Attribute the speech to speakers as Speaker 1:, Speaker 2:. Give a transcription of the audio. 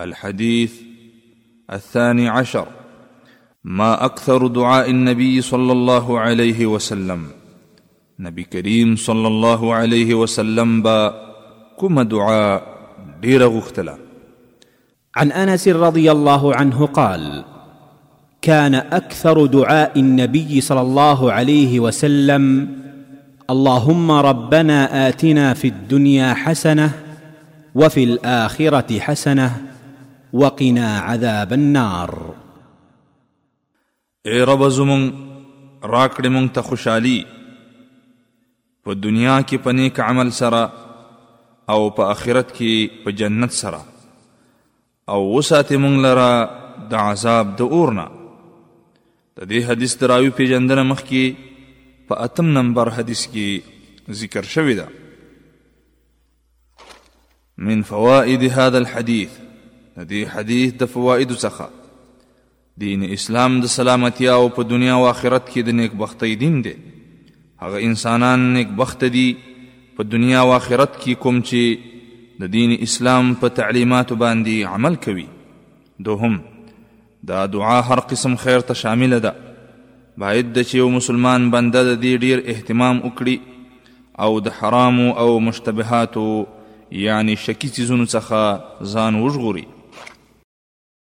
Speaker 1: الحديث الثاني عشر. ما أكثر دعاء النبي صلى الله عليه وسلم. نبي كريم صلى الله عليه وسلم با كما دعاء دير غختلا.
Speaker 2: عن أنس رضي الله عنه قال كان أكثر دعاء النبي صلى الله عليه وسلم اللهم ربنا آتنا في الدنيا حسنة وفي الآخرة حسنة وقنا عذاب النار.
Speaker 1: اے رب زمون راکړې مونږ ته خوشحالي. په دنیا کې په نیک عمل سره أو په آخرت کې په جنت سره. أو وساتې مونږ لره د عذاب د اورنا. د دې حدیث دراوی پیژندنه مخکې په اتم نمبر حدیث کې ذکر شوی ده. من فوائد هذا الحديث. د دې حدیث د فواید څخه. دین اسلام د سلامتی او په دنیا او آخرت کې د نیک بختی دین دی. هغه انسانان نیک بخت دي په دنیا او آخرت کې کوم چې د دین اسلام په تعلیمات باندې عمل کوي. دوهم دا دعا هر قسم خیر ته شامل ده. باید د چې یو مسلمان بنده د دې ډیر اهتمام وکړي او د حرام او مشتبهات یعنی شکی چیزونو څخه ځان وژغوري